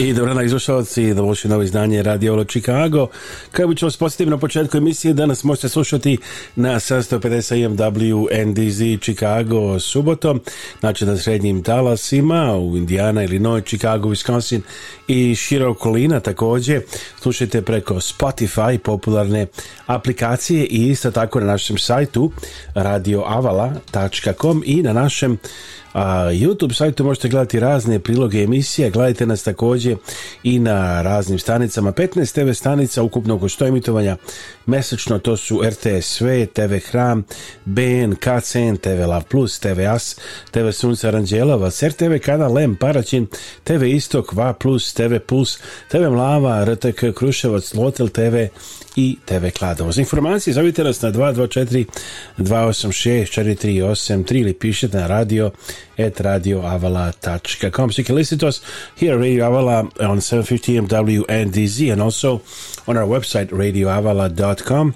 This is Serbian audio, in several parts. I dobro na izlušalci, dovoljši da novo izdanje Radio Olo Chicago. Kao bi ću vas podsjetiti na početku emisije, danas možete slušati na 750 MW NDZ Chicago subotom, znači na srednjim talasima u Indiana, Illinois, Chicago, Wisconsin i šira okolina takođe. Slušajte preko Spotify, popularne aplikacije i isto tako na našem sajtu radioavala.com i na našem A YouTube sajtu možete gledati razne priloge emisija, gledajte nas takođe i na raznim stanicama. 15 TV stanica ukupno oko 100 emitovanja mesečno, to su RTSV, TV Hram, BN, KCN, TV Lav Plus, TV As, TV Sunca Aranđelovac, RTV Kanal M, Paraćin, TV Istok, Va Plus, TV Plus, TV Mlava, RTK Kruševac, Lotel TV i TV Kladovo. Za informacije zovite nas na 224 286 4383 ili pišete na radio at radioavala.com. So you can listen to us here at Radio Avala on 750 MW and DZ and also on our website, radioavala.com.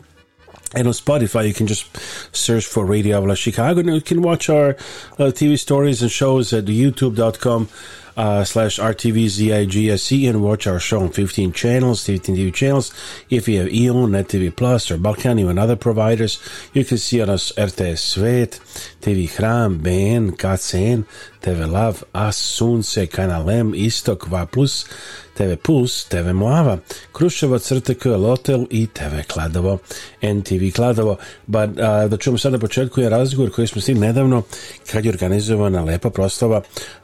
And on Spotify, you can just search for Radio Avala Chicago. And you can watch our uh, TV stories and shows at youtube.com uh, slash RTVZIGSE and watch our show on 15 channels, 15 TV channels. If you have Eon, Net TV Plus, or Balkan, and other providers, you can see on us RTS Svet, TV Hram, BN, KCN, TV Love, As Sunce, Kanal M, Istok, Va Plus, TV Plus, TV Moava, Kruševac, RTK, Lotel i TV Kladovo, NTV Kladovo. Ba, a, da čujemo sada početku je razgovor koji smo s tim nedavno kad je organizovana lepa proslava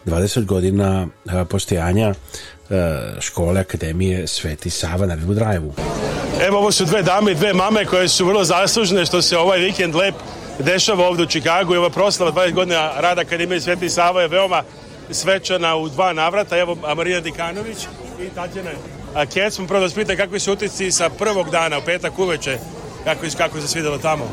20 godina godina postojanja škole Akademije Sveti Sava na Vibudrajevu. Evo ovo su dve dame i dve mame koje su vrlo zaslužne što se ovaj vikend lep dešava ovdje u Čikagu i ova proslava 20 godina rada Akademije Sveti Sava je veoma svečana u dva navrata. Evo Marina Dikanović i Tatjana Kec. Prvo da vas pitan kakvi su utisci sa prvog dana, u petak uveče, kako, kako se svidelo tamo?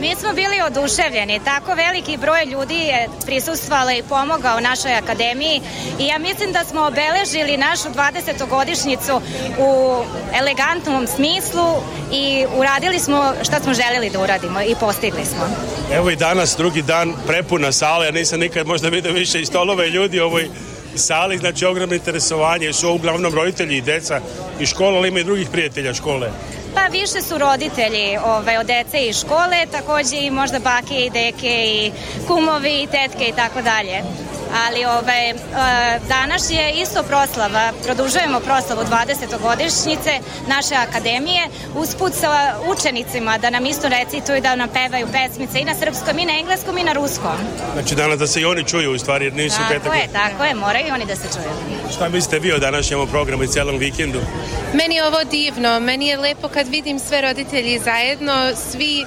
Mi smo bili oduševljeni, tako veliki broj ljudi je prisustvalo i pomogao našoj akademiji i ja mislim da smo obeležili našu 20 godišnjicu u elegantnom smislu i uradili smo šta smo želeli da uradimo i postigli smo. Evo i danas drugi dan prepuna sale, ja nisam nikad možda vidio više i stolove ljudi ovoj sali, znači ogromno interesovanje, su uglavnom roditelji i deca i škola, ali ima i drugih prijatelja škole. Pa više su roditelji ovaj, od dece i škole, takođe i možda bake i deke i kumovi i tetke i tako dalje ali ove, ovaj, danas je isto proslava, produžujemo proslavu 20. godišnjice naše akademije, usput sa učenicima da nam isto recituju, da nam pevaju pesmice i na srpskom, i na engleskom, i na ruskom. Znači danas da se i oni čuju u stvari, jer nisu tako petak. Tako je, tako je, moraju i oni da se čuju. Šta mislite vi o današnjem programu i celom vikendu? Meni je ovo divno, meni je lepo kad vidim sve roditelji zajedno, svi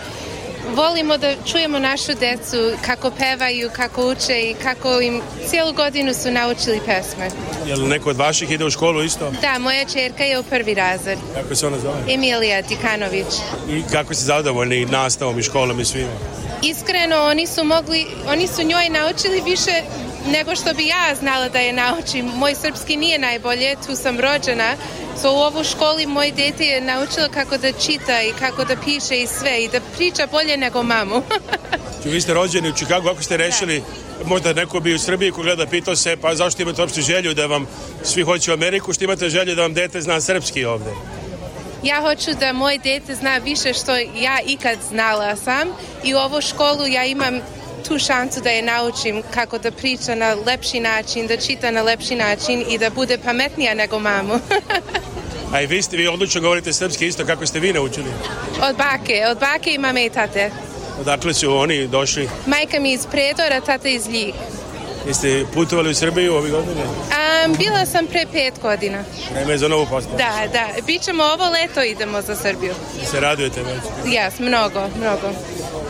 volimo da čujemo našu decu kako pevaju, kako uče i kako im cijelu godinu su naučili pesme. Je li neko od vaših ide u školu isto? Da, moja čerka je u prvi razred. Kako se ona zove? Emilija Tikanović. I kako ste zadovoljni nastavom i školom i svima? Iskreno, oni su mogli, oni su njoj naučili više nego što bi ja znala da je naučim. Moj srpski nije najbolje, tu sam rođena. So, u ovoj školi moj dete je naučilo kako da čita i kako da piše i sve i da priča bolje nego mamu. Vi ste rođeni u Čikagu, ako ste rešili, da. možda neko bi u Srbiji ko gleda pitao se, pa zašto imate uopšte želju da vam svi hoće u Ameriku, što imate želju da vam dete zna srpski ovde? Ja hoću da moje dete zna više što ja ikad znala sam i u ovu školu ja imam tu šancu da je naučim kako da priča na lepši način, da čita na lepši način i da bude pametnija nego mamu. A i vi, ste, vi odlično govorite srpski isto kako ste vi naučili? Od bake, od bake i mame i tate. Odakle su oni došli? Majka mi iz Predora, tata iz Ljig. Jeste putovali u Srbiju ovih godine? Um, bila sam pre pet godina. Vreme za novu postavu. Da, da. Bićemo ovo leto idemo za Srbiju. Se radujete već? Jas, mnogo, mnogo.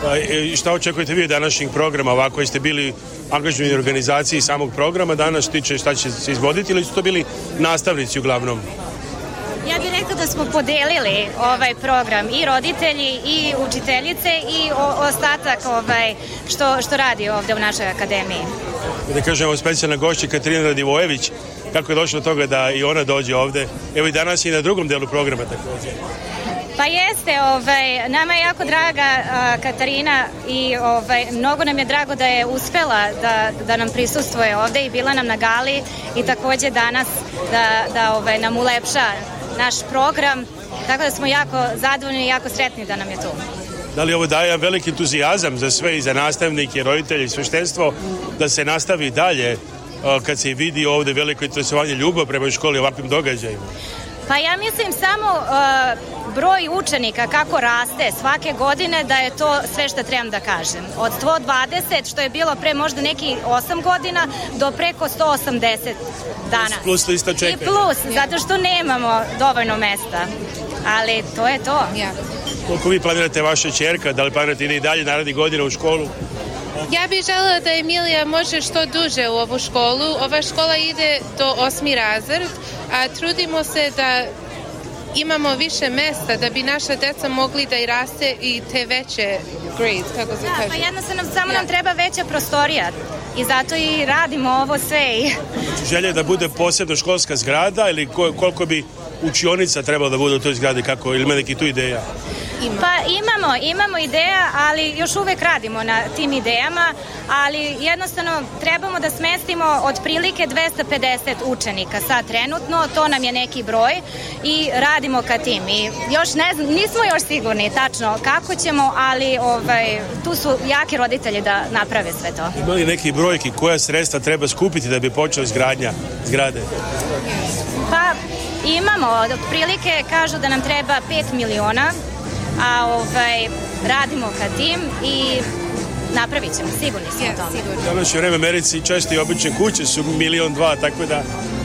E, I šta očekujete vi današnjeg programa? Ovako ste bili angažovani organizaciji samog programa danas tiče šta će se izvoditi ili su to bili nastavnici uglavnom? Ja bih rekla da smo podelili ovaj program i roditelji i učiteljice i o, ostatak ovaj, što, što radi ovde u našoj akademiji. Da kažemo specijalna gošća Katarina Radivojević, kako je došlo do toga da i ona dođe ovde. Evo i danas i na drugom delu programa takođe. Pa jeste, ovaj, nama je jako draga a, Katarina i ovaj, mnogo nam je drago da je uspela da, da nam prisustvuje ovde i bila nam na gali i takođe danas da, da ovaj, nam ulepša naš program. Tako da smo jako zadovoljni i jako sretni da nam je tu. Da li ovo daje veliki entuzijazam za sve i za nastavnike, roditelje i sveštenstvo da se nastavi dalje kad se vidi ovde veliko interesovanje ljubav prema školi ovakvim događajima? Pa ja mislim samo uh, broj učenika kako raste svake godine da je to sve što trebam da kažem. Od 120 što je bilo pre možda neki 8 godina do preko 180 dana. Plus lista čekanja. I plus, zato što nemamo dovoljno mesta. Ali to je to. Ja. Koliko vi planirate vaša čerka? Da li planirate ide i dalje narednih godina u školu? Ja bih želela da Emilija može što duže u ovu školu. Ova škola ide do osmi razred, a trudimo se da imamo više mesta da bi naša deca mogli da i raste i te veće grades, kako se da, pa kaže. Da, pa jednostavno samo ja. nam da. treba veća prostorija i zato i radimo ovo sve. Znači, Želje da bude posebno školska zgrada ili koliko bi učionica trebalo da bude u toj zgradi, kako, ili ima neki tu ideja? ima? Pa imamo, imamo ideja, ali još uvek radimo na tim idejama, ali jednostavno trebamo da smestimo otprilike 250 učenika sad trenutno, to nam je neki broj i radimo ka tim. I još ne znam, nismo još sigurni tačno kako ćemo, ali ovaj, tu su jaki roditelji da naprave sve to. Ima li neki brojki koja sredstva treba skupiti da bi počeo izgradnja zgrade? Pa imamo, otprilike kažu da nam treba 5 miliona a ovaj, radimo ka tim i napravit ćemo, sigurni smo ja, tome. Sigurni. Današnje vreme Americi često i obične kuće su milion dva, tako da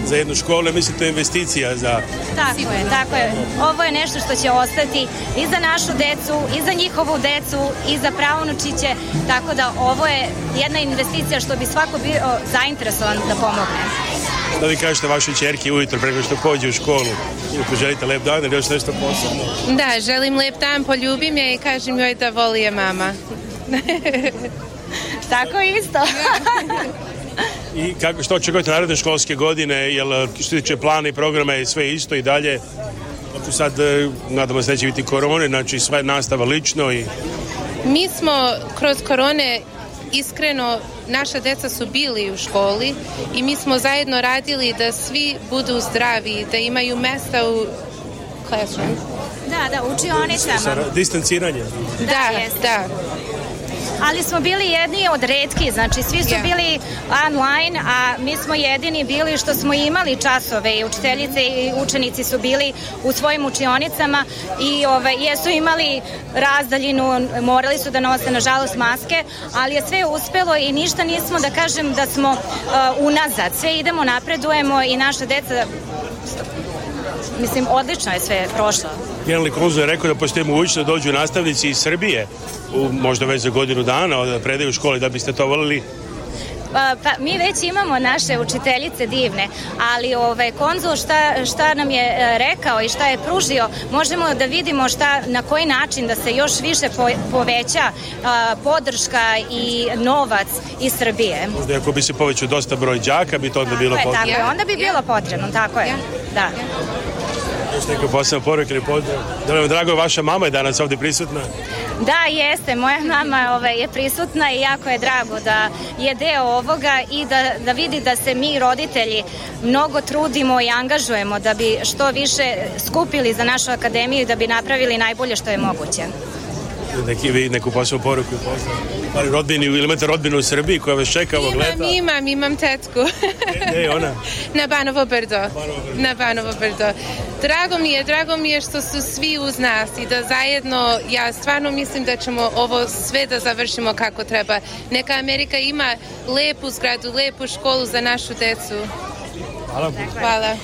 za jednu školu, mislim to je investicija za... Tako sigurno. je, tako je. Ovo je nešto što će ostati i za našu decu, i za njihovu decu, i za pravonučiće, tako da ovo je jedna investicija što bi svako bio zainteresovan da pomogne da vi kažete vašoj čerki ujutro preko što pođe u školu? Ili poželite lep dan ili da još nešto posebno? Da, želim lep dan, poljubim je i kažem joj da voli je mama. Tako isto. I kako, što očekujete naredne školske godine? Jel što se tiče plana i programa je sve isto i dalje? Ako sad, e, nadamo se da neće biti korone, znači sve nastava lično i... Mi smo kroz korone iskreno Naša deca su bili u školi i mi smo zajedno radili da svi budu zdravi, da imaju mesta u classroom. Da, da, učionicama. Sa distanciranjem. Da, da. Jeste. da ali smo bili jedni od redki, znači svi su bili online, a mi smo jedini bili što smo imali časove i učiteljice i učenici su bili u svojim učionicama i ove, ovaj, jesu imali razdaljinu, morali su da nose nažalost maske, ali je sve uspelo i ništa nismo da kažem da smo uh, unazad, sve idemo, napredujemo i naša deca mislim, odlično je sve prošlo. Generalni konzul je rekao da postoji mogućnost da dođu nastavnici iz Srbije, u, možda već za godinu dana, da predaju u školi, da biste to volili pa, pa mi već imamo naše učiteljice divne, ali ovaj konzul šta, šta nam je e, rekao i šta je pružio, možemo da vidimo šta na koji način da se još više po, poveća a, podrška i novac iz Srbije. Možda ako bi se povećao dosta broj đaka, bi to onda tako bilo je, potrebno. Tako je, onda bi bilo potrebno, tako je. Da. Još neko posebno poruk ili pozdrav. Da vam drago, vaša mama je danas ovde prisutna. Da, jeste. Moja mama ove, je prisutna i jako je drago da je deo ovoga i da, da vidi da se mi roditelji mnogo trudimo i angažujemo da bi što više skupili za našu akademiju i da bi napravili najbolje što je moguće neki, vi neku poslu poruku ali rodbini ili imate rodbinu u Srbiji koja vas čeka ovog leta? Imam, imam, imam tetku. E, gde je ona? Na Banovo Brdo. Na Banovo Brdo. Drago mi je, drago mi je što su svi uz nas i da zajedno, ja stvarno mislim da ćemo ovo sve da završimo kako treba. Neka Amerika ima lepu zgradu, lepu školu za našu decu. Hvala. Hvala.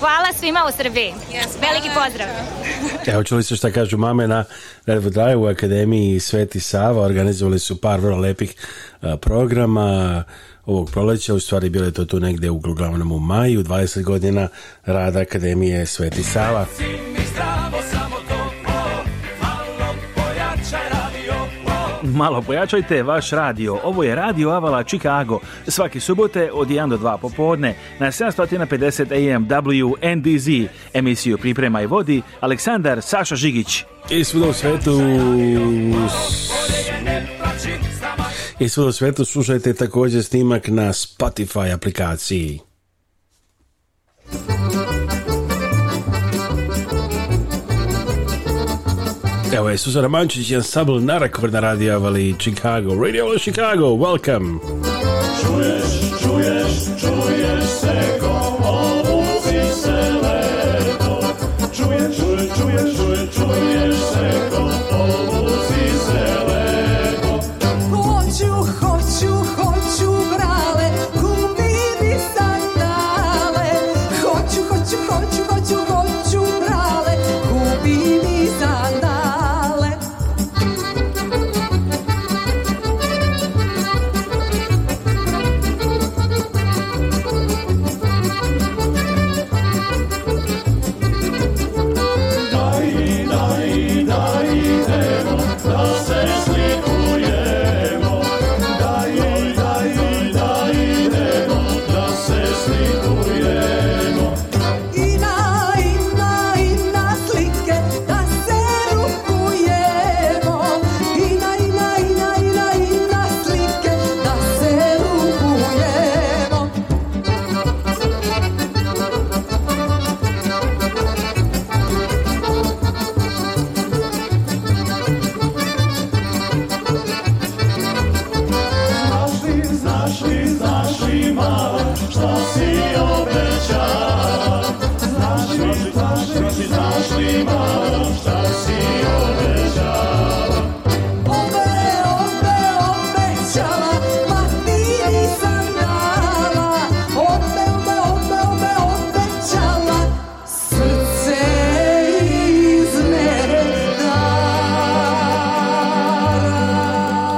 Hvala svima u Srbiji. Yes, Veliki pozdrav. Evo čuli ste šta kažu mame na Redwood Drive u Akademiji Sveti Sava. Organizovali su par vrlo lepih programa uh, ovog proleća. U stvari bile to tu negde uglavnom u maju. 20 godina rada Akademije Sveti Sava. malo pojačajte vaš radio. Ovo je Radio Avala Chicago. Svaki subote od 1 do 2 popodne na 750 AM WNDZ. Emisiju priprema i vodi Aleksandar Saša Žigić. I svuda u svetu... I svuda u svetu slušajte takođe snimak na Spotify aplikaciji. evo je Suzana Mančić i ansambl Narakvr na Radio Avali Chicago. Radio Avali Chicago, welcome! Čuješ, čuješ, čuješ se ko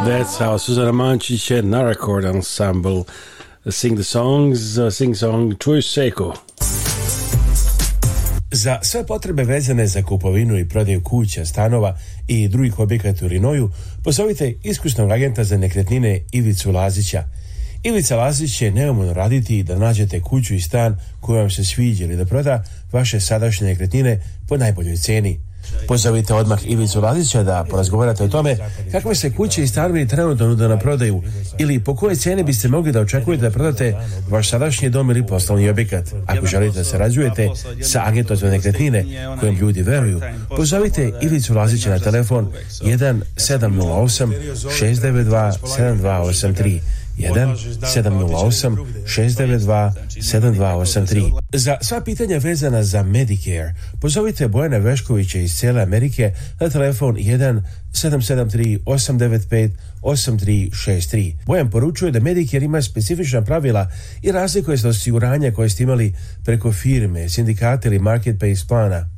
That's how Susana Mancic and Naracord Ensemble sing the songs, uh, sing song Čuj Seiko. Za sve potrebe vezane za kupovinu i prodaju kuća, stanova i drugih objekata u Rinoju, pozovite iskusnog agenta za nekretnine Ivicu Lazića. Ivica Lazić će neumano raditi da nađete kuću i stan koji vam se sviđa ili da proda vaše sadašnje nekretnine po najboljoj ceni – Pozovite odmah Ivicu Lazića da porazgovarate o tome kakve se kuće i stanovi trenutno nude na prodaju ili po koje cijene biste mogli da očekujete da prodate vaš sadašnji dom ili poslovni objekat. Ako želite da se sarađujete sa agentom za nekretnine kojem ljudi veruju, pozovite Ivicu Lazića na telefon 1708 692 7283 1 708 692 7283. Za sva pitanja vezana za Medicare pozovite Bojana Veškovića iz cijele Amerike na telefon 1 773 895 8363. Bojan poručuje da Medicare ima specifična pravila i razlikuje se od osiguranja koje ste imali preko firme, sindikata ili marketplace plana.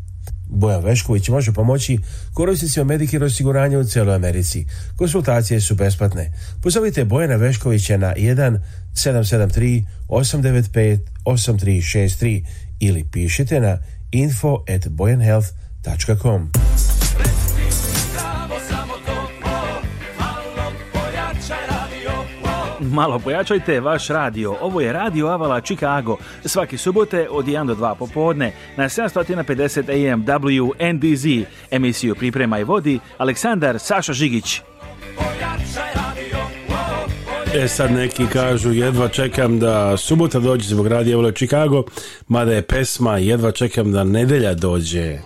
Bojan Vešković može pomoći korisnicima Medicare osiguranja u celoj Americi. Konsultacije su besplatne. Pozovite Bojana Veškovića na 1 773 895 8363 ili pišite na info at bojanhealth.com. malo pojačajte vaš radio. Ovo je Radio Avala Chicago. Svake subote od 1 do 2 popodne na 750 AM WNDZ. Emisiju priprema i vodi Aleksandar Saša Žigić. E sad neki kažu jedva čekam da subota dođe zbog radija Avala Chicago, mada je pesma jedva čekam da nedelja dođe.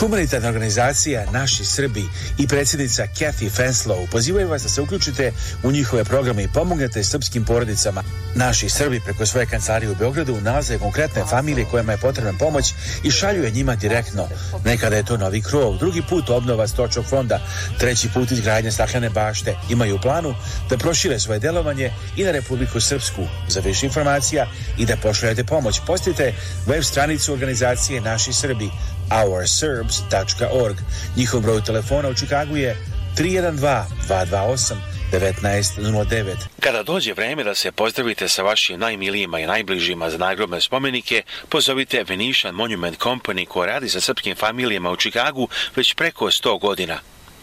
Humanitarna organizacija Naši Srbi i predsjednica Kathy Fenslow pozivaju vas da se uključite u njihove programe i pomognete srpskim porodicama. Naši Srbi preko svoje kancelarije u Beogradu nalaze konkretne familije kojima je potrebna pomoć i šalju je njima direktno. Nekada je to novi krov, drugi put obnova stočnog fonda, treći put izgradnja staklene bašte. Imaju planu da prošire svoje delovanje i na Republiku Srpsku. Za više informacija i da pošaljete pomoć, postite web stranicu organizacije Naši Srbi ourserbs.org. Njihov broj telefona u Čikagu je 312-228-1909. Kada dođe vreme da se pozdravite sa vašim najmilijima i najbližima za nagrobne spomenike, pozovite Venetian Monument Company koja radi sa srpskim familijama u Čikagu već preko 100 godina.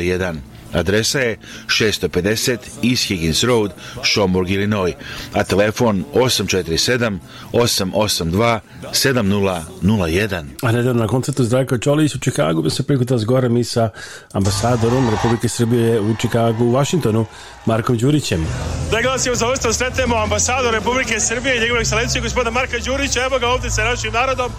001. Adresa je 650 East Higgins Road, Schaumburg, Illinois, a telefon 847-882-7001. A nedavno na koncertu Zdravka Čolić u Čikagu bi se prikuta zgorem i sa ambasadorom Republike Srbije u Čikagu u Vašingtonu, Markom Đurićem. Da glasimo za ustavno sretemo ambasador Republike Srbije i njegovu ekscelenciju gospoda Marka Đurića, evo ga ovde sa našim narodom,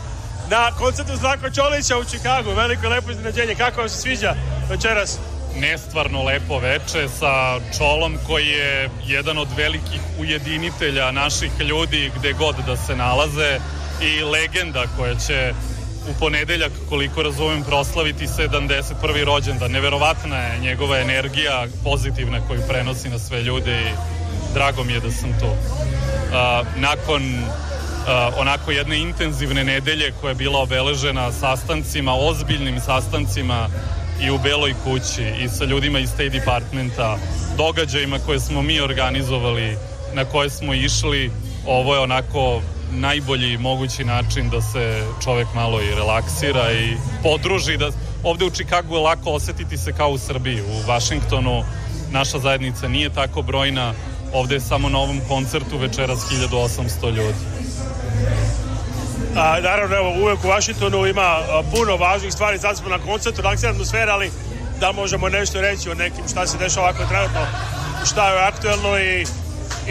na koncertu Zdravka Čolića u Čikagu. Veliko lepo iznenađenje. Kako vam se sviđa večeras? nestvarno lepo veče sa Čolom koji je jedan od velikih ujedinitelja naših ljudi gde god da se nalaze i legenda koja će u ponedeljak, koliko razumem, proslaviti 71. rođendan. Neverovatna je njegova energija pozitivna koju prenosi na sve ljude i drago mi je da sam tu. nakon Eh, onako jedne intenzivne nedelje koja je bila obeležena sastancima, ozbiljnim sastancima i u Beloj kući i sa ljudima iz State Departmenta, događajima koje smo mi organizovali, na koje smo išli, ovo je onako najbolji mogući način da se čovek malo i relaksira i podruži. Da, ovde u Čikagu je lako osetiti se kao u Srbiji. U Vašingtonu naša zajednica nije tako brojna, ovde je samo na ovom koncertu večeras 1800 ljudi. A, naravno, evo, uvek u Vašingtonu ima a, puno važnih stvari, sad smo na koncertu, relaksirana atmosfera, ali da možemo nešto reći o nekim šta se dešava ovako trenutno, šta je aktuelno i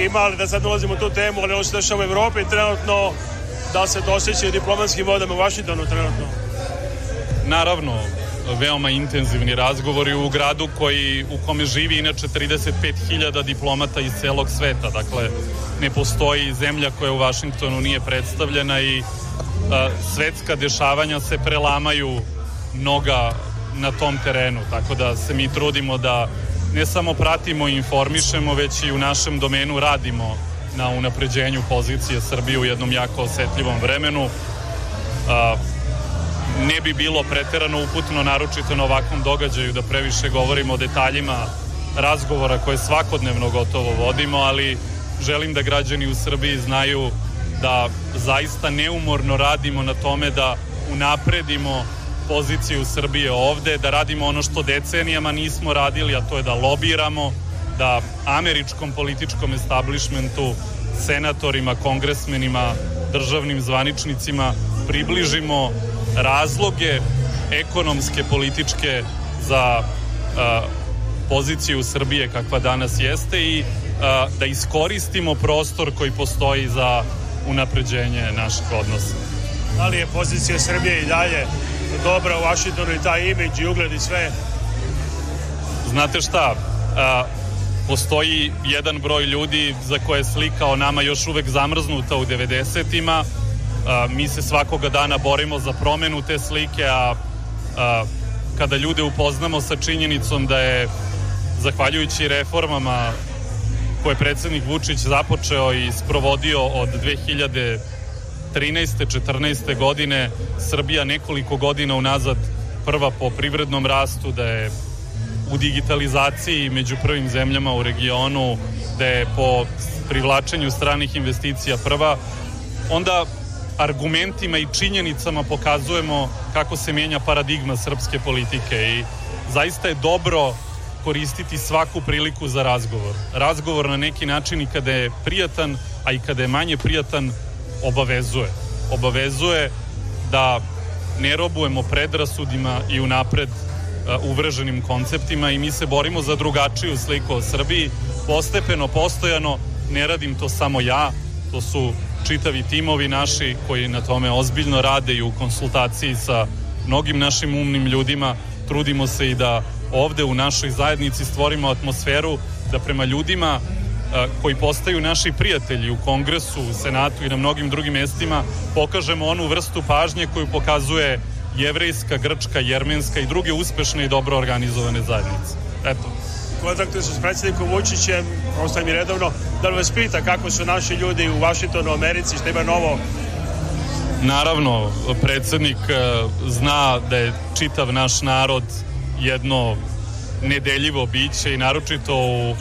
imali da sad ulazimo tu temu, ali ono se dešava u Europi trenutno, da se dosjećaju diplomatskim vodama u Vašingtonu trenutno. Naravno, veoma intenzivni razgovori u gradu koji, u kome živi inače 35.000 diplomata iz celog sveta. Dakle, ne postoji zemlja koja u Vašingtonu nije predstavljena i svetska dešavanja se prelamaju mnoga na tom terenu, tako da se mi trudimo da ne samo pratimo i informišemo, već i u našem domenu radimo na unapređenju pozicije Srbije u jednom jako osetljivom vremenu. A, ne bi bilo preterano uputno, naročito na ovakvom događaju, da previše govorimo o detaljima razgovora koje svakodnevno gotovo vodimo, ali želim da građani u Srbiji znaju da zaista neumorno radimo na tome da unapredimo poziciju Srbije ovde, da radimo ono što decenijama nismo radili, a to je da lobiramo, da američkom političkom establishmentu, senatorima, kongresmenima, državnim zvaničnicima približimo razloge ekonomske, političke za a, poziciju Srbije kakva danas jeste i a, da iskoristimo prostor koji postoji za unapređenje naših odnosa. Da li je pozicija Srbije i dalje dobra u Vašingtonu i taj imidž i ugled i sve? Znate šta, a, postoji jedan broj ljudi za koje je slika o nama još uvek zamrznuta u 90-ima. Mi se svakoga dana borimo za promenu te slike, a, a kada ljude upoznamo sa činjenicom da je zahvaljujući reformama koje je predsednik Vučić započeo i sprovodio od 2013. 14. godine Srbija nekoliko godina unazad prva po privrednom rastu, da je u digitalizaciji među prvim zemljama u regionu, da je po privlačenju stranih investicija prva, onda argumentima i činjenicama pokazujemo kako se menja paradigma srpske politike i zaista je dobro koristiti svaku priliku za razgovor. Razgovor na neki način i kada je prijatan, a i kada je manje prijatan, obavezuje. Obavezuje da ne robujemo predrasudima i unapred e, uvreženim konceptima i mi se borimo za drugačiju sliku o Srbiji. Postepeno, postojano, ne radim to samo ja, to su čitavi timovi naši koji na tome ozbiljno rade i u konsultaciji sa mnogim našim umnim ljudima trudimo se i da ovde u našoj zajednici stvorimo atmosferu da prema ljudima e, koji postaju naši prijatelji u kongresu, u senatu i na mnogim drugim mestima, pokažemo onu vrstu pažnje koju pokazuje jevrejska, grčka, jermenska i druge uspešne i dobro organizovane zajednice. Eto. Kontaktuju se s predsjednikom Vučićem, ostaje mi redovno, da li vas pita kako su naši ljudi u Vašingtonu, Americi, šta ima novo Naravno, predsednik e, zna da je čitav naš narod jedno nedeljivo biće i naročito u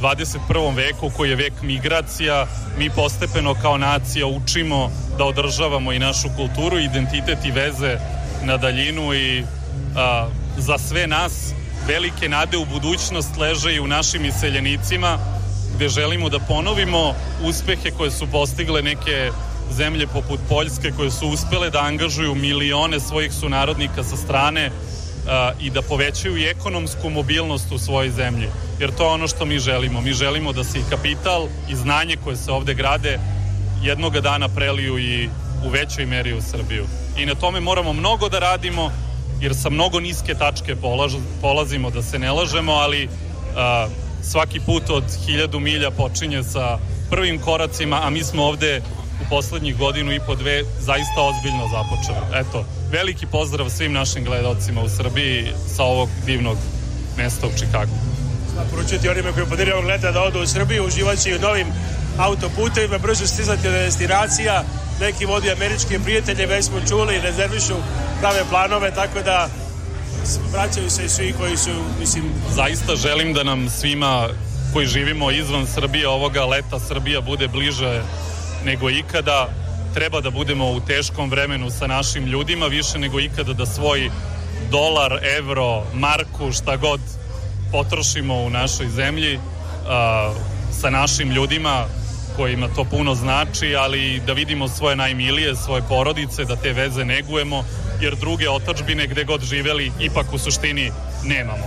21. veku koji je vek migracija, mi postepeno kao nacija učimo da održavamo i našu kulturu, identitet i veze na daljinu i a, za sve nas velike nade u budućnost leže i u našim iseljenicima gde želimo da ponovimo uspehe koje su postigle neke zemlje poput Poljske koje su uspele da angažuju milione svojih sunarodnika sa strane i da povećaju i ekonomsku mobilnost u svojoj zemlji. Jer to je ono što mi želimo. Mi želimo da se i kapital i znanje koje se ovde grade jednoga dana preliju i u većoj meri u Srbiju. I na tome moramo mnogo da radimo, jer sa mnogo niske tačke polaž, polazimo, da se ne lažemo, ali a, svaki put od hiljadu milja počinje sa prvim koracima, a mi smo ovde u poslednjih godinu i po dve zaista ozbiljno započeli. Eto, veliki pozdrav svim našim gledalcima u Srbiji sa ovog divnog mesta u Čikagu. Sva poručiti onima koji podiramo gleda da odu u Srbiju, uživaće i u novim autoputevima, brzo stizati do destinacija, neki vodi američke prijatelje, već smo čuli, rezervišu prave planove, tako da vraćaju se svi koji su, mislim... Zaista želim da nam svima koji živimo izvan Srbije ovoga leta Srbija bude bliže nego ikada treba da budemo u teškom vremenu sa našim ljudima, više nego ikada da svoj dolar, evro, marku, šta god potrošimo u našoj zemlji sa našim ljudima kojima to puno znači, ali da vidimo svoje najmilije, svoje porodice, da te veze negujemo, jer druge otačbine gde god živeli ipak u suštini nemamo.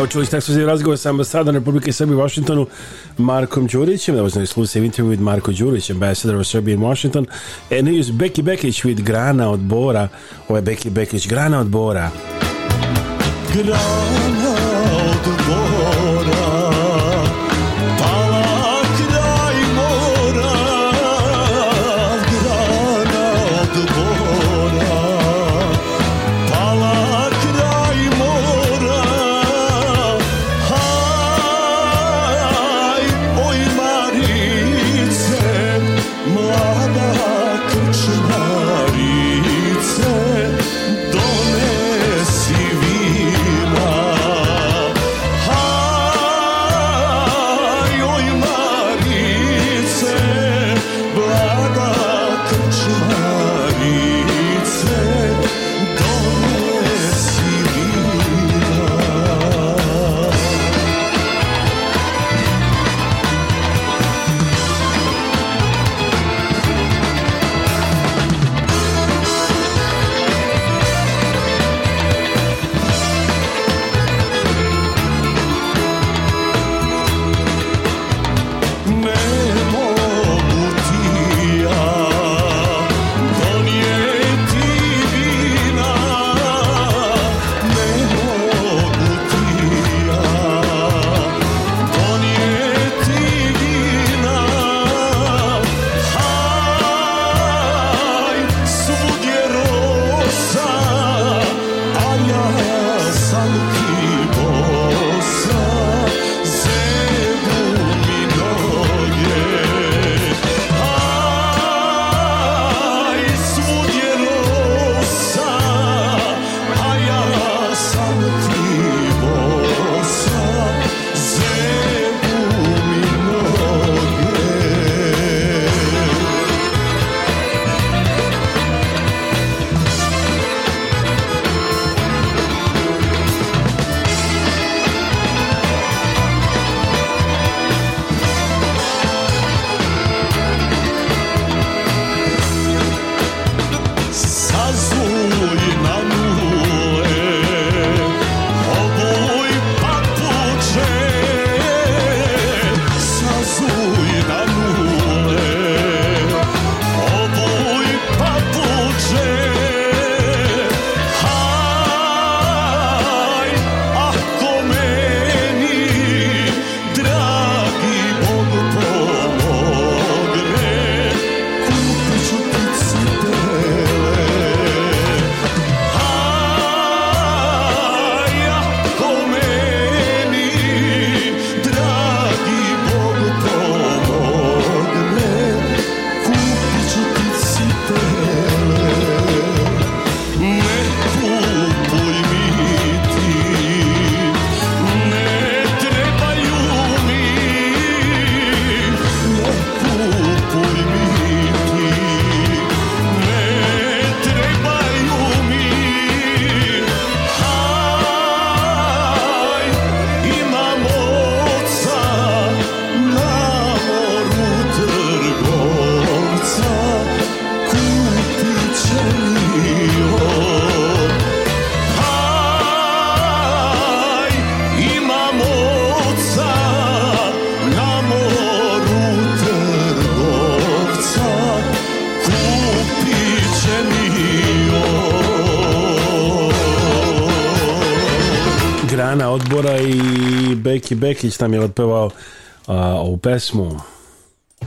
Evo čuli ste ekskluziv razgovor sa ambasadom Republike Srbije u Washingtonu Markom Đurićem. That was an exclusive interview with Marko Đurić, ambassador of Serbia in Washington. And he is Beki Bekić with Grana od Bora. Ovo je Beki Bekić, Grana od Bora. Grana Đeki Bekić nam je odpevao a, ovu pesmu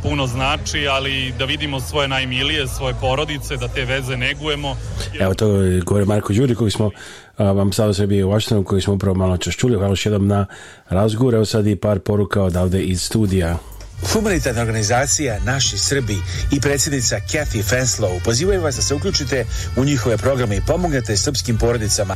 puno znači, ali da vidimo svoje najmilije, svoje porodice, da te veze negujemo. Evo to govori Marko Đuri koji smo a, vam sad u sebi u Vaštanu, koji smo upravo malo čas čuli. Hvala još jednom na razgovor. Evo sad i par poruka odavde iz studija. Humanitarna organizacija Naši Srbi i predsjednica Kathy Fenslow pozivaju vas da se uključite u njihove programe i pomognete srpskim porodicama.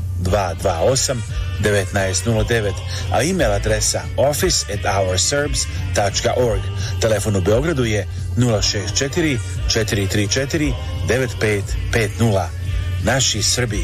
228 1909, a email adresa office@ourserbs.org. Telefon u Beogradu je 064 434 9550. Naši Srbi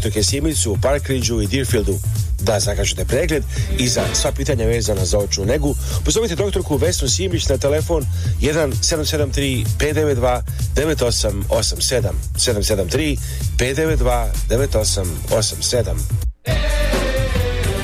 dr. Kesimicu u Parkridžu i Deerfieldu da zakažete pregled i za sva pitanja vezana za očnu negu. Pozovite doktorku Vesnu Simić na telefon 1773 592 9887 773 592 9887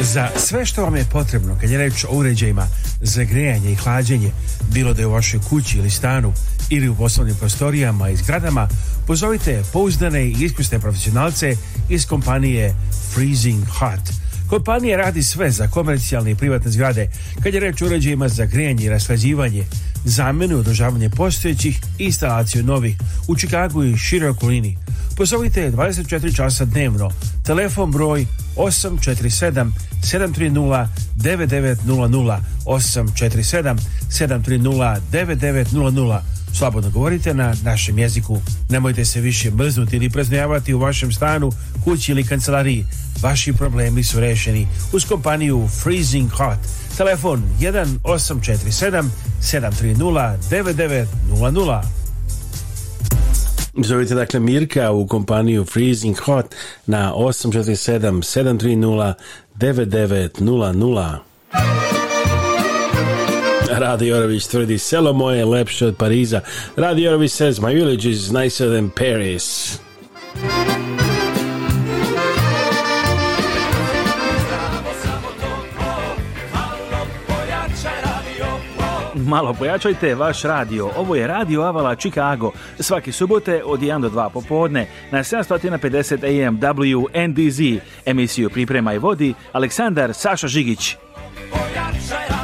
za sve što vam je potrebno kad je reč o uređajima za grejanje i hlađenje, bilo da je u vašoj kući ili stanu ili u poslovnim prostorijama i zgradama, Pozovite pouzdane i iskusne profesionalce iz kompanije Freezing Heart. Kompanija radi sve za komercijalne i privatne zgrade, kad je reč uređajima za grijanje i rashlađivanje, zamenu i održavanje postojećih i instalaciju novih u Čikagu i široj okolini. Pozovite 24 časa dnevno, telefon broj 847 730 9900 847 730 9900 slobodno govorite na našem jeziku. Nemojte se više mrznuti ili preznojavati u vašem stanu, kući ili kancelariji. Vaši problemi su rešeni uz kompaniju Freezing Hot. Telefon 1847 730 9900. Zovite dakle Mirka u kompaniju Freezing Hot na 847 730 9900. Da Radi Jorović tvrdi, selo moje je lepše od Pariza. Radi Jorović says, my village is nicer than Paris. malo pojačajte vaš radio. Ovo je Radio Avala Chicago. Svaki subote od 1 do 2 popodne na 750 AM WNDZ. Emisiju priprema i vodi Aleksandar Saša Žigić. Pojačaj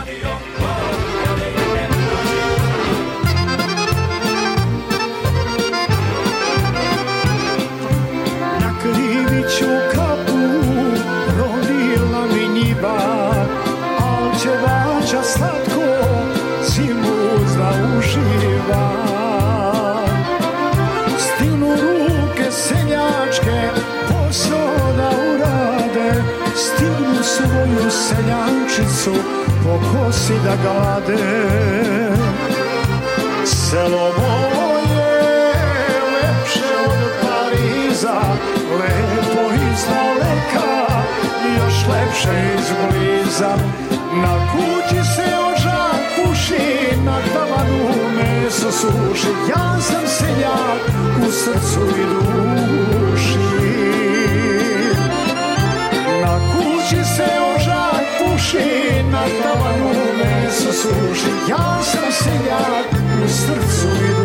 psi da gade Selo moje lepše od Pariza Lepo iz daleka, još lepše iz bliza Na kući se ožak puši, na tavanu meso suši Ja sam seljak, u srcu i duši suši Ja sam seljak u srcu i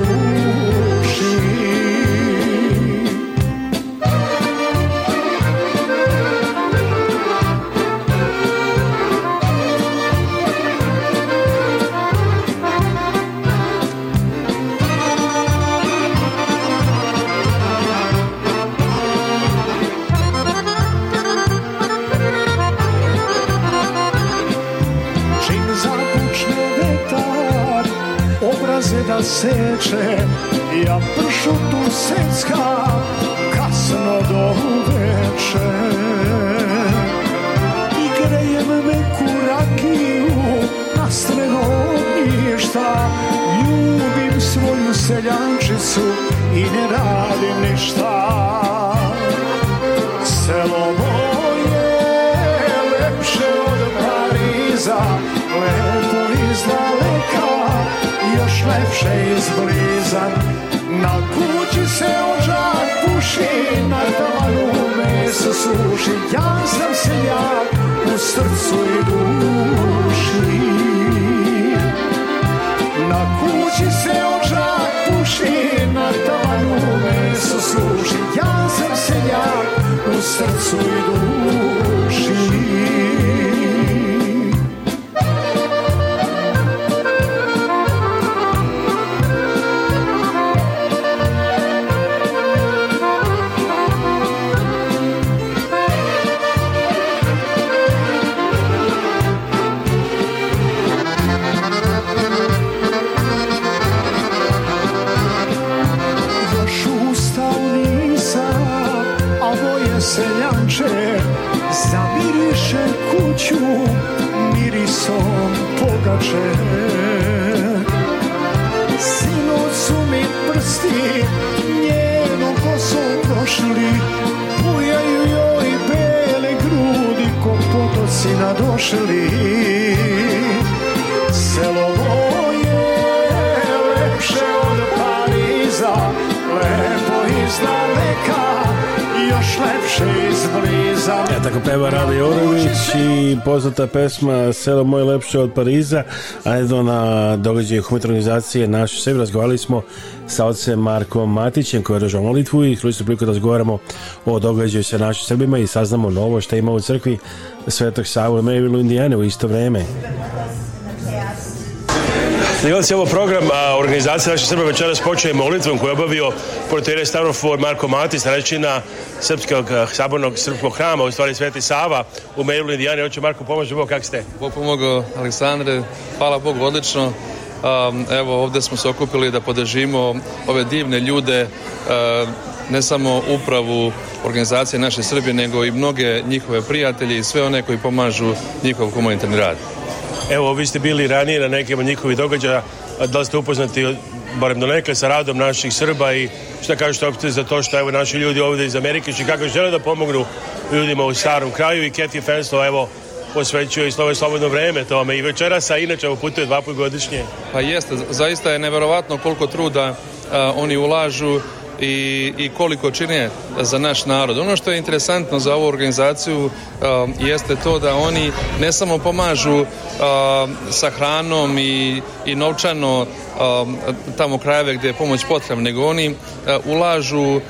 seče Ja pršutu secka Kasno do uveče I grejem me kurakiju Na streno ognjišta Ljubim svoju seljančicu I ne radim ništa Selo moje Lepše od Pariza još lepše izblizan Na kući se ožak puši, na tavanu meso suši Ja sam seljak u srcu i duši Na kući se ožak puši, na tavanu meso suši Ja sam seljak u srcu i duši plače Sinoć su mi prsti njenom kosom prošli Bujaju joj bele grudi ko potoci nadošli Selo moje lepše od Pariza Lepo iz daleka još lepše izbliza Ja tako peva Radi Orović i poznata pesma Selo moje lepše od Pariza a edo na događaju humanitarnizacije naš sebi razgovarali smo sa ocem Markom Matićem koji je režao Litvu i kroz priliku da razgovaramo o događaju sa našim Srbima i saznamo novo što ima u crkvi Svetog Savu u Maryvillu, Indijane u isto vreme Gledali se ovo program, a organizacija naših Srba večeras počeo molitvom koju je obavio portere Stavrofor Marko Matić, na srpskog sabornog srpskog hrama, u stvari Sveti Sava u Mejlu Indijani. Oće Marko, pomože Bog, kako ste? Bog pomogao, Aleksandre, hvala Bog, odlično. Um, evo, ovde smo se okupili da podržimo ove divne ljude, uh, ne samo upravu organizacije naše Srbije, nego i mnoge njihove prijatelje i sve one koji pomažu njihov humanitarni rad. Evo, vi ste bili ranije na nekim od njihovih događaja, da li ste upoznati barem do neke sa radom naših Srba i šta kažete opšte za to što evo naši ljudi ovde iz Amerike i kako žele da pomognu ljudima u starom kraju i Kathy Fenslow evo posvećuje i svoje slobodno vreme tome i večeras, a inače putuje dva put godišnje. Pa jeste, zaista je neverovatno koliko truda a, oni ulažu i, i koliko čine za naš narod. Ono što je interesantno za ovu organizaciju uh, jeste to da oni ne samo pomažu uh, sa hranom i, i novčano Um, tamo krajeve gdje je pomoć potrebna, nego oni uh, ulažu uh,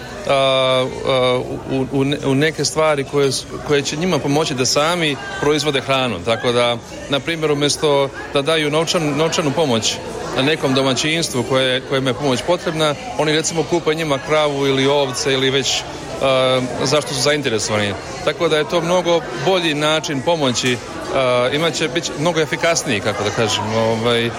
uh, u u, neke stvari koje, koje će njima pomoći da sami proizvode hranu. Tako da, na primjer, umjesto da daju novčan, novčanu pomoć na nekom domaćinstvu koje, kojem je pomoć potrebna, oni recimo kupaju njima kravu ili ovce ili već zašto su zainteresovani. Tako da je to mnogo bolji način pomoći Uh, imat će biti mnogo efikasniji, kako da kažem. Ovaj,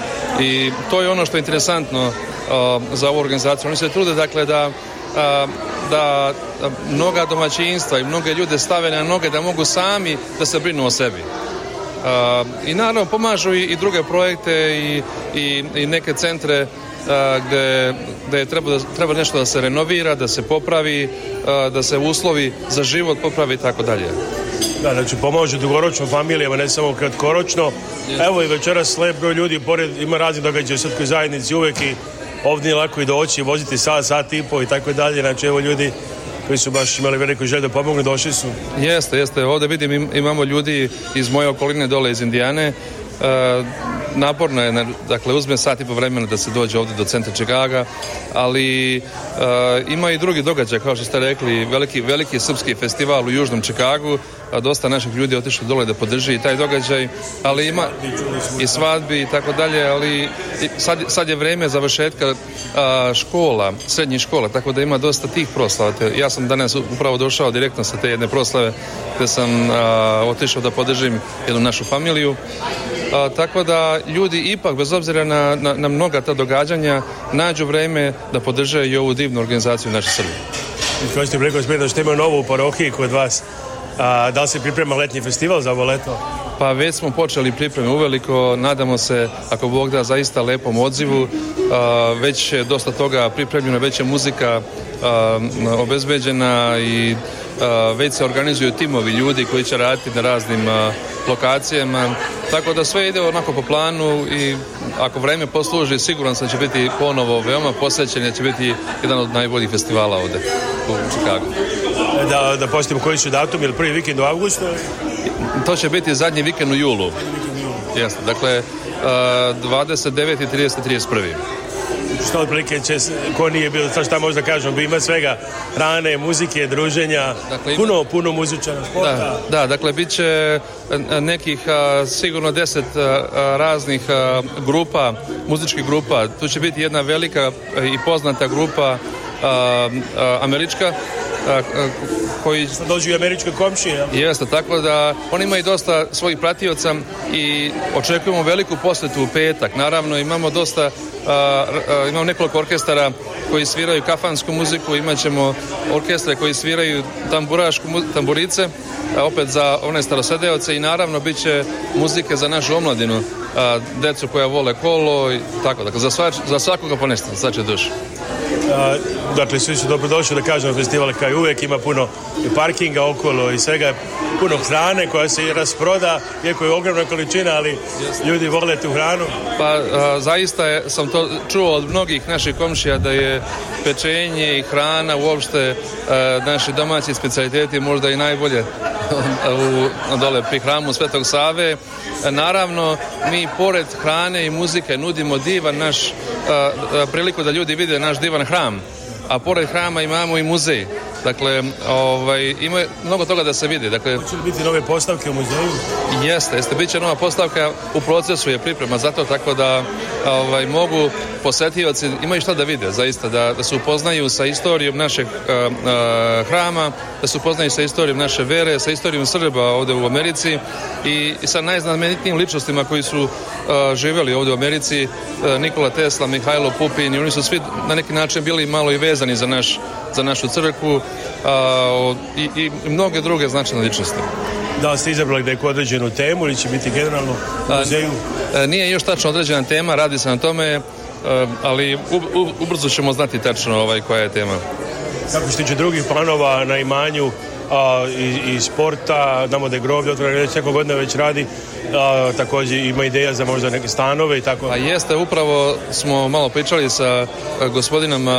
I to je ono što je interesantno uh, za ovu organizaciju. Oni se trude, dakle, da, uh, da mnoga domaćinstva i mnoge ljude stave na noge da mogu sami da se brinu o sebi. I naravno pomažu i, i druge projekte i, i, i neke centre gde, gde je treba, da, treba nešto da se renovira, da se popravi, da se uslovi za život popravi i tako dalje. Da, znači pomaže dugoročno familijama, ne samo kratkoročno. Evo i večeras lep broj ljudi, pored ima razni događaje u srpskoj zajednici uvek i ovdje lako i doći, voziti sat, sat i po i tako dalje. Znači evo ljudi koji su baš imali veliku želju da pomognu, došli su. Jeste, jeste. Ovde vidim imamo ljudi iz moje okoline dole iz Indijane naporno je, dakle uzme sat i po vremena da se dođe ovdje do centra Čikaga, ali e, ima i drugi događaj, kao što ste rekli, veliki, veliki srpski festival u Južnom Čikagu, a dosta naših ljudi je otišlo dole da podrži taj događaj, ali ima i svadbi i tako dalje, ali sad, sad je vrijeme završetka a, eh, škola, srednjih škola, tako da ima dosta tih proslava. Ja sam danas upravo došao direktno sa te jedne proslave, gde sam a, eh, otišao da podržim jednu našu familiju, a, tako da ljudi ipak, bez obzira na, na, na mnoga ta događanja, nađu vreme da podrže i ovu divnu organizaciju naše Srbije. Kao ste preko smeta što ima novo u parohiji kod vas, a, da li se priprema letnji festival za ovo leto? Pa već smo počeli pripreme uveliko, nadamo se, ako Bog da, zaista lepom odzivu. A, već je dosta toga pripremljeno, već je muzika a, obezbeđena i već se organizuju timovi ljudi koji će raditi na raznim lokacijama, tako da sve ide onako po planu i ako vreme posluži, siguran sam da će biti ponovo veoma posvećen, će biti jedan od najboljih festivala ovde u Čikagu. Da, da postavimo koji su datum, ili prvi vikend u avgustu? To će biti zadnji vikend u julu. Jeste, dakle, 29. i 30. 31 što otprilike će, ko nije bio, šta da kažem, ima svega rane, muzike, druženja, dakle, ima... puno, puno muzičara sporta. Da, da, dakle, bit će e, nekih sigurno deset raznih grupa, muzičkih grupa. Tu će biti jedna velika e, i poznata grupa američka koji... Dođu i američke komšije. Jeste, tako da oni imaju dosta svojih pratioca i očekujemo veliku posetu u petak. Naravno, imamo dosta Uh, imamo nekoliko orkestara koji sviraju kafansku muziku, imat ćemo orkestre koji sviraju tamburašku, tamburice, a, opet za one starosedeoce i naravno bit će muzike za našu omladinu, uh, decu koja vole kolo i tako, dakle za, svač, za svakoga ponestano, sad će duš dakle, svi su dobrodošli da kažem festival kao i uvijek, ima puno i parkinga okolo i svega, puno hrane koja se rasproda, iako je ogromna količina, ali ljudi vole tu hranu. Pa a, zaista je, sam to čuo od mnogih naših komšija da je pečenje i hrana uopšte a, naši domaći specialiteti možda i najbolje u, dole pri hramu Svetog Save. Naravno, mi pored hrane i muzike nudimo divan naš a, priliku da ljudi vide naš divan hram hram, a pored hrama imamo i muzej. Dakle, ovaj, ima mnogo toga da se vidi. Dakle, Hoće li biti nove postavke u muzeju? Jeste, jeste, Biće nova postavka, u procesu je priprema zato tako da ovaj, mogu posetioci, imaju šta da vide zaista, da, da se upoznaju sa istorijom našeg uh, uh, hrama, da se upoznaju sa istorijom naše vere, sa istorijom Srba ovde u Americi i, i sa najznamenitnijim ličnostima koji su uh, eh, živjeli ovdje u Americi, Nikola Tesla, Mihajlo Pupin i oni su svi na neki način bili malo i vezani za, naš, za našu crkvu a, i, i, mnoge druge značajne ličnosti. Da li ste izabrali neku određenu temu ili će biti generalno u muzeju? nije još tačno određena tema, radi se na tome, ali u, u, ubrzo ćemo znati tačno ovaj, koja je tema. Kako se tiče drugih planova na imanju, a, i, i, sporta, znamo da je groblje otvoreno već neko godine već radi, a, također ima ideja za možda neke stanove i tako. A pa jeste, upravo smo malo pričali sa e, gospodinom e,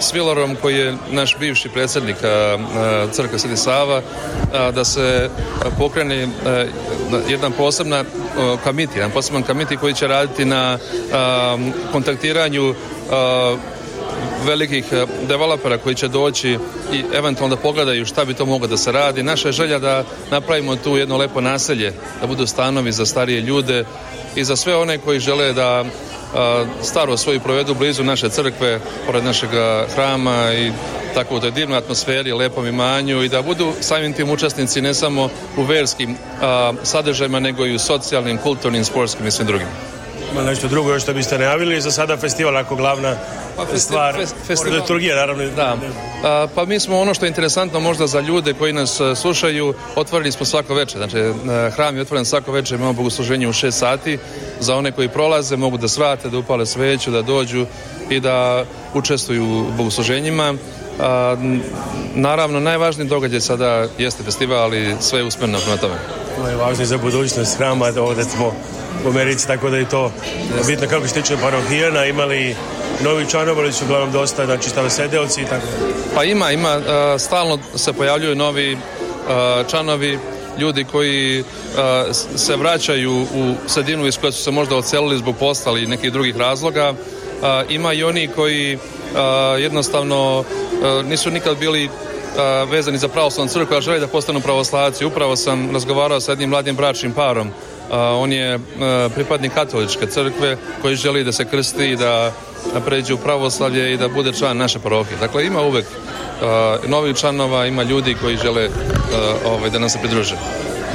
Svilarom koji je naš bivši predsjednik e, crkve Sveti Sava da se pokrene jedan posebna kamiti, jedan poseban kamiti koji će raditi na kontaktiranju velikih eh, developera koji će doći i eventualno da pogledaju šta bi to moglo da se radi. Naša je želja da napravimo tu jedno lepo naselje, da budu stanovi za starije ljude i za sve one koji žele da eh, staro svoju provedu blizu naše crkve, pored našeg eh, hrama i tako u toj divnoj atmosferi, lepom imanju i da budu samim tim učesnici ne samo u verskim a, sadržajima, nego i u socijalnim, kulturnim, sportskim i svim drugim. Ima nešto drugo još što biste najavili za sada festival ako glavna pa festi, stvar fest, festival. naravno. Da. A, pa mi smo ono što je interesantno možda za ljude koji nas e, slušaju otvorili smo svako večer. Znači e, hram je otvoren svako večer imamo bogosluženje u 6 sati za one koji prolaze mogu da svrate, da upale sveću, da dođu i da učestvuju u bogosluženjima. A, naravno, najvažniji događaj sada jeste festival, ali sve je uspjeno prema tome. Najvažniji za budućnost hrama, ovdje smo u Americi, tako da je to yes. bitno kako se tiče parohijana, imali novi članova, su uglavnom dosta, znači da sedelci i tako da. Pa ima, ima, stalno se pojavljuju novi članovi, ljudi koji se vraćaju u sredinu iz koje su se možda ocelili zbog posla ili nekih drugih razloga. ima i oni koji jednostavno nisu nikad bili vezani za pravoslavnu crkvu, a žele da postanu pravoslavci. Upravo sam razgovarao sa jednim mladim bračnim parom. On je pripadnik katoličke crkve koji želi da se krsti i da, da pređe u pravoslavlje i da bude član naše parohije. Dakle, ima uvek novih članova, ima ljudi koji žele ovaj, da nam se pridruže.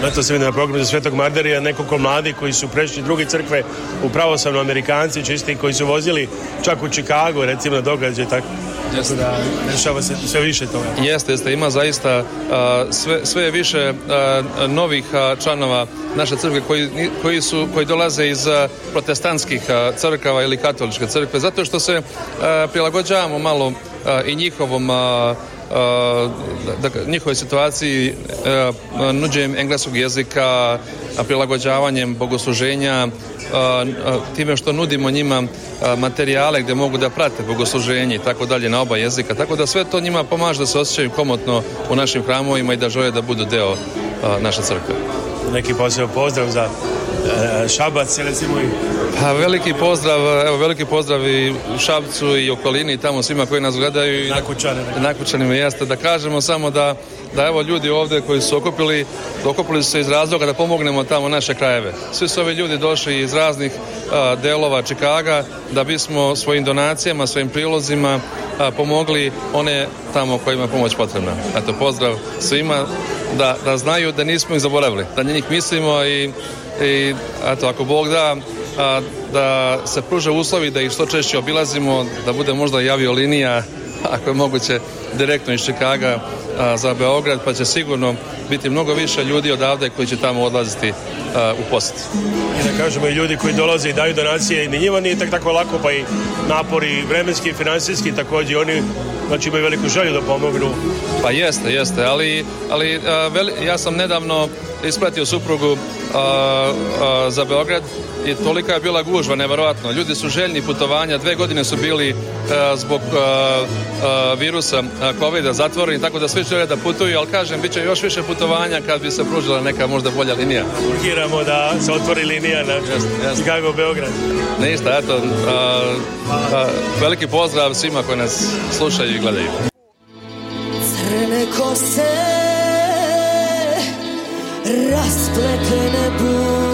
Zato se vidi na pokretu Svetog Mardarija nekoliko mladi koji su prešli druge crkve u pravoslavno Amerikanci, čisti koji su vozili čak u Čikagu, recimo na događaj tako. Jeste. da dešava se sve više toga. Jeste, jeste, ima zaista a, sve, sve više a, novih a, članova naše crkve koji, koji, su, koji dolaze iz protestantskih crkava ili katoličke crkve, zato što se prilagođavamo malo i njihovom da, njihovoj situaciji eh, nuđenjem engleskog jezika, prilagođavanjem bogosluženja, eh, time što nudimo njima materijale gdje mogu da prate bogosluženje i tako dalje na oba jezika. Tako da sve to njima pomaže da se osjećaju komotno u našim hramovima i da žele da budu deo naše crkve. Neki posebno pozdrav za Eh, Šabac recimo i... Pa veliki pozdrav, evo veliki pozdrav i Šabcu i okolini i tamo svima koji nas gledaju i Nakučanima. Nakučanima jeste da kažemo samo da da evo ljudi ovde koji su okupili, okupili su se iz razloga da pomognemo tamo naše krajeve. Svi su ovi ljudi došli iz raznih a, delova Čikaga da bismo svojim donacijama, svojim prilozima a, pomogli one tamo kojima pomoć potrebna. Eto, pozdrav svima da, da znaju da nismo ih zaboravili, da njih mislimo i i eto, ako Bog da, a, da se pruže uslovi da ih što češće obilazimo, da bude možda i avio linija, ako je moguće, direktno iz Čikaga a, za Beograd, pa će sigurno biti mnogo više ljudi odavde koji će tamo odlaziti a, u post. I da kažemo i ljudi koji dolaze i daju donacije, ni njima nije tak tako lako, pa i napori vremenski i finansijski također, oni znači imaju veliku želju da pomognu. Pa jeste, jeste, ali, ali a, veli, ja sam nedavno ispratio suprugu za Beograd i tolika je bila gužva, nevjerojatno. Ljudi su željni putovanja, dve godine su bili zbog virusa COVID-a zatvoreni, tako da svi odlično da putuju, ali kažem, bit će još više putovanja kad bi se pružila neka možda bolja linija. Urgiramo da se otvori linija na Chicago-Beograd. Ništa, eto, a, a, veliki pozdrav svima koji nas slušaju i gledaju. Crne kose, raspletene bud.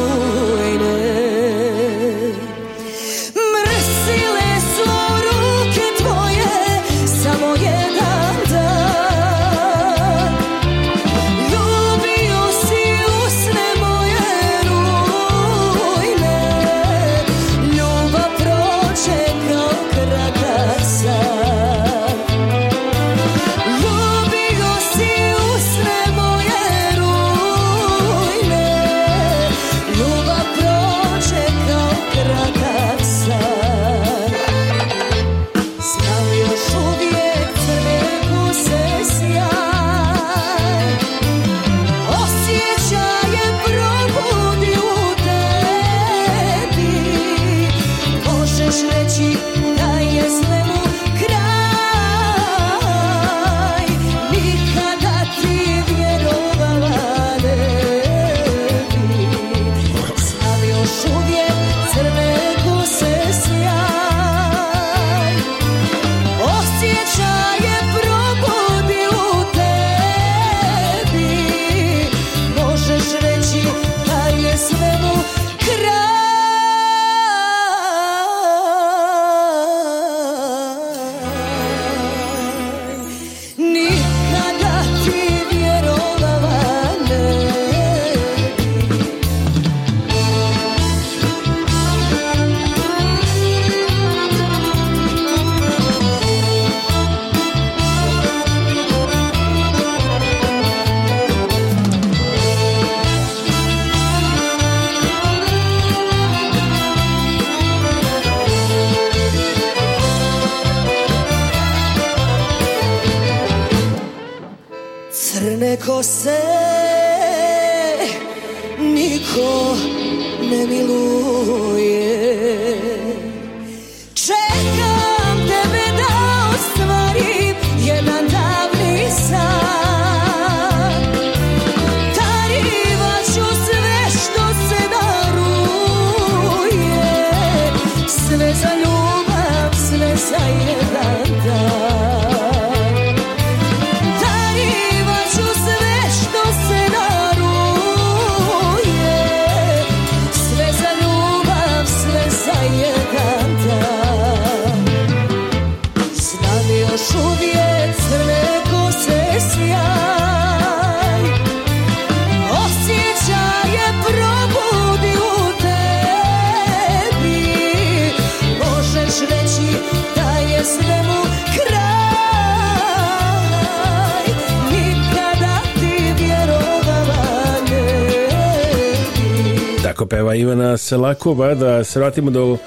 se lako vada, se vratimo do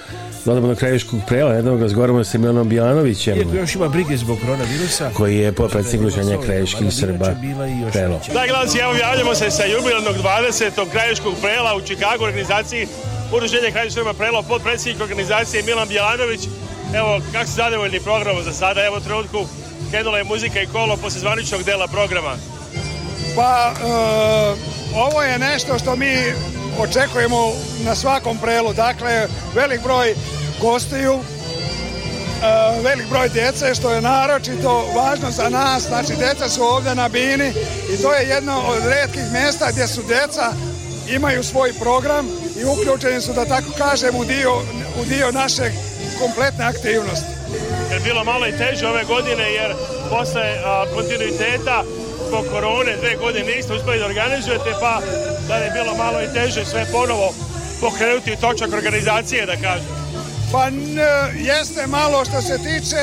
Dodamo da do krajiškog prela, jednog razgovaramo sa Simeonom Bijanovićem. Iako još ima brige zbog koronavirusa. Koji je po predsiglučanja krajiških Srba prelo. Da, gledalci, evo javljamo se sa jubilarnog 20. krajiškog prela u Čikagu organizaciji Udruženje krajiških Srba prelo pod predsjednik organizacije Milan Bilanović. Evo, kako se zadovoljni program za sada? Evo, trenutku krenula je muzika i kolo posle zvaničnog dela programa. Pa, e, ovo je nešto što mi očekujemo na svakom prelu. Dakle, velik broj gostiju, e, velik broj djece, što je naročito važno za nas. Znači, djeca su ovdje na Bini i to je jedno od redkih mjesta gdje su djeca imaju svoj program i uključeni su, da tako kažem, u dio, u dio našeg kompletne aktivnosti. Je bilo malo i teže ove godine jer posle kontinuiteta zbog korone dve godine niste uspeli da organizujete, pa da je bilo malo i teže sve ponovo pokrenuti točak organizacije, da kažem. Pa n, jeste malo što se tiče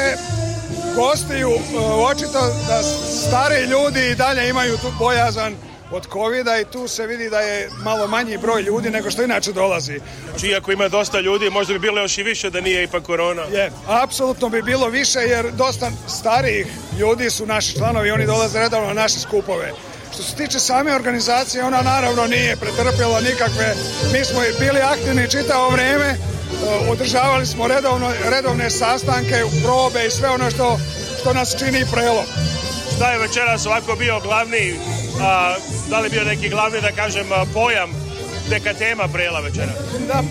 gostiju, e, očito da stari ljudi i dalje imaju tu bojazan od covida i tu se vidi da je malo manji broj ljudi nego što inače dolazi. Znači, iako ima dosta ljudi, možda bi bilo još i više da nije ipak korona. Je, apsolutno bi bilo više jer dosta starijih ljudi su naši članovi, oni dolaze redovno na naše skupove. Što se tiče same organizacije, ona naravno nije pretrpjela nikakve, mi smo i bili aktivni čitao vrijeme, e, održavali smo redovno, redovne sastanke, probe i sve ono što, što nas čini prelom. Šta je večeras ovako bio glavni a, da li bio neki glavni, da kažem, pojam neka tema Prela večera? Da,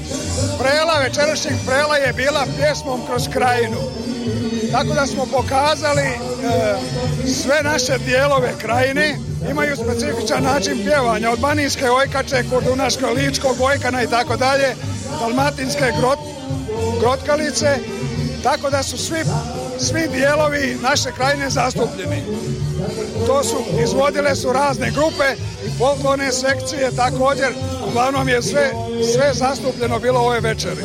Prela večerašnjeg Prela je bila pjesmom kroz krajinu. Tako da smo pokazali e, sve naše dijelove krajine, imaju specifičan način pjevanja, od Baninske ojkače, Kurdunaško ličkog ojkana i tako dalje, Dalmatinske grot, grotkalice, tako da su svi svi dijelovi naše krajine zastupljeni. To su, izvodile su razne grupe i folklorne sekcije također, uglavnom je sve, sve zastupljeno bilo ove večeri.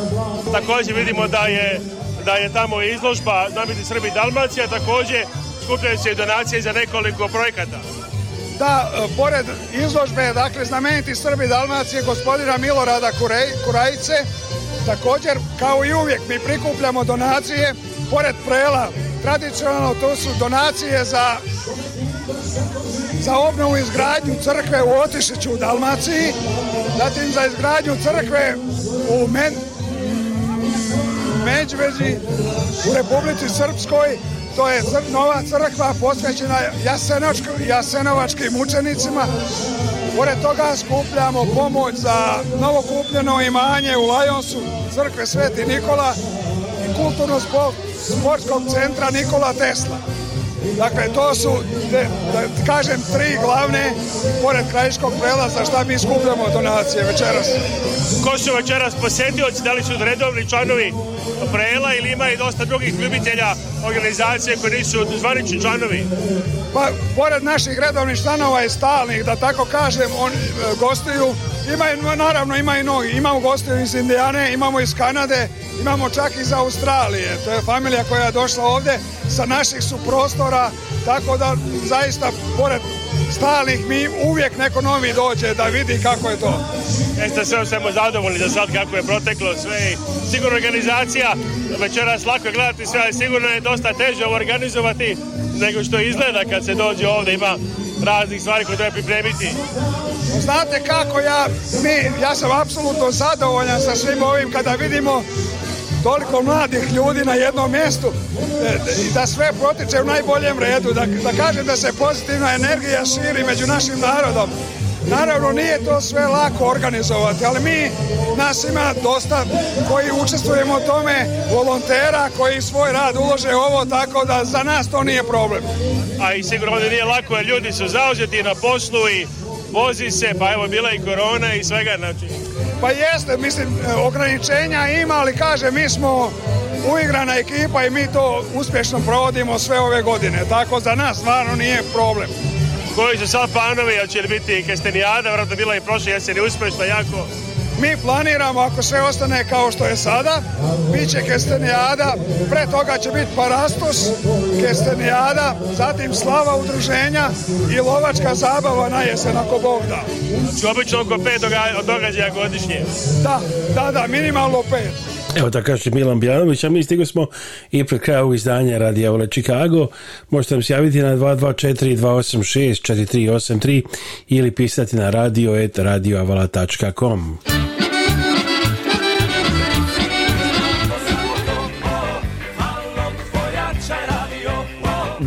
Također vidimo da je, da je tamo izložba Namiti Srbi Dalmacija, također skupljaju se donacije za nekoliko projekata. Da, e, pored izložbe, dakle, znameniti Srbi Dalmacije gospodina Milorada Kurej, Kurajice, također, kao i uvijek, mi prikupljamo donacije pored prela. Tradicionalno to su donacije za za obnovu i izgradnju crkve u Otišiću u Dalmaciji, zatim za izgradnju crkve u Men... Međveđi u Republici Srpskoj, to je nova crkva posvećena jasenovačkim mučenicima Pored toga skupljamo pomoć za novokupljeno imanje u Lajonsu crkve Sveti Nikola i kulturno spolku sportskog centra Nikola Tesla. Dakle, to su, da kažem, tri glavne, pored krajiškog prelaza, šta mi skupljamo donacije večeras. Ko su večeras posetioci, da li su redovni članovi prela ili ima i dosta drugih ljubitelja organizacije koji nisu zvanični članovi? Pa, pored naših redovnih članova i stalnih, da tako kažem, on e, gostuju ima, naravno ima i nogi, imamo goste iz Indijane, imamo iz Kanade, imamo čak iz Australije, to je familija koja je došla ovde sa naših su prostora mora, tako da zaista pored stalnih mi uvijek neko novi dođe da vidi kako je to. Jeste sve u svemu zadovoljni za sad kako je proteklo sve sigurno organizacija večeras lako gledati sve, ali sigurno je dosta teže organizovati nego što izgleda kad se dođe ovdje ima raznih stvari koje treba pripremiti. Znate kako ja, mi, ja sam apsolutno zadovoljan sa svim ovim kada vidimo toliko mladih ljudi na jednom mjestu e, i da sve potiče u najboljem redu, da, da kažem da se pozitivna energija širi među našim narodom. Naravno nije to sve lako organizovati, ali mi, nas ima dosta koji učestvujemo tome, volontera koji svoj rad ulože ovo, tako da za nas to nije problem. A i sigurno da nije lako, jer ljudi su zauzeti na poslu i vozi se, pa evo bila i korona i svega, znači Pa jeste, mislim, ograničenja ima, ali kaže, mi smo uigrana ekipa i mi to uspješno provodimo sve ove godine. Tako za nas stvarno nije problem. Koji su sad planovi, hoće li biti kestenijada, vjerojatno bila i prošle jeseni uspješna jako? Mi planiramo, ako sve ostane kao što je sada, bit će kestenijada, pre toga će biti parastos, kestenijada, zatim slava udruženja i lovačka zabava na jesen, ako Bog da. Znači, obično oko pet događaja godišnje? Da, da, da, minimalno pet. Evo da kaže Milan Bjanović, a mi stigli smo i pred kraja izdanja Radi Vole Chicago. Možete nam se javiti na 224-286-4383 ili pisati na radio.radioavala.com.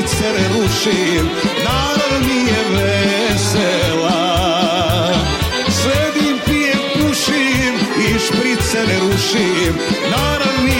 šticere rušim, narod mi je vesela. Sedim, pijem, pušim i šprice ne rušim, narod mi